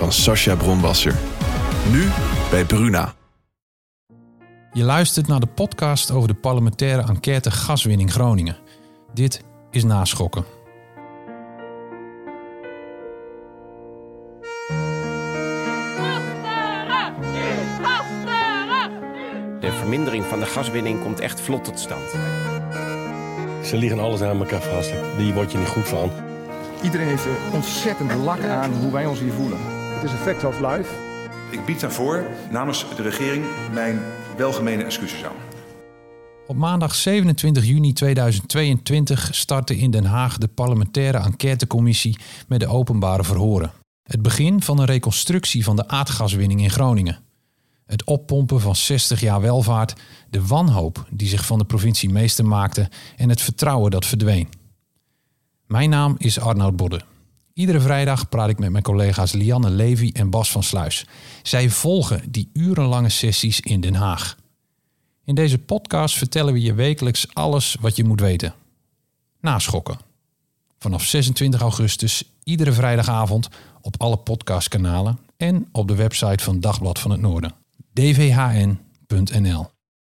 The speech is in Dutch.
van Sascha Bronwasser. Nu bij Bruna. Je luistert naar de podcast over de parlementaire enquête gaswinning Groningen. Dit is Naschokken. De vermindering van de gaswinning komt echt vlot tot stand. Ze liggen alles aan elkaar vast. Die word je niet goed van. Iedereen heeft er ontzettend lak aan hoe wij ons hier voelen. Het is een fact of life. Ik bied daarvoor namens de regering mijn welgemene excuses aan. Op maandag 27 juni 2022 startte in Den Haag de parlementaire enquêtecommissie met de openbare verhoren. Het begin van een reconstructie van de aardgaswinning in Groningen. Het oppompen van 60 jaar welvaart, de wanhoop die zich van de provincie meester maakte en het vertrouwen dat verdween. Mijn naam is Arnoud Bodde. Iedere vrijdag praat ik met mijn collega's Lianne Levy en Bas van Sluis. Zij volgen die urenlange sessies in Den Haag. In deze podcast vertellen we je wekelijks alles wat je moet weten. Naschokken. Vanaf 26 augustus, iedere vrijdagavond op alle podcastkanalen en op de website van Dagblad van het Noorden. dvhn.nl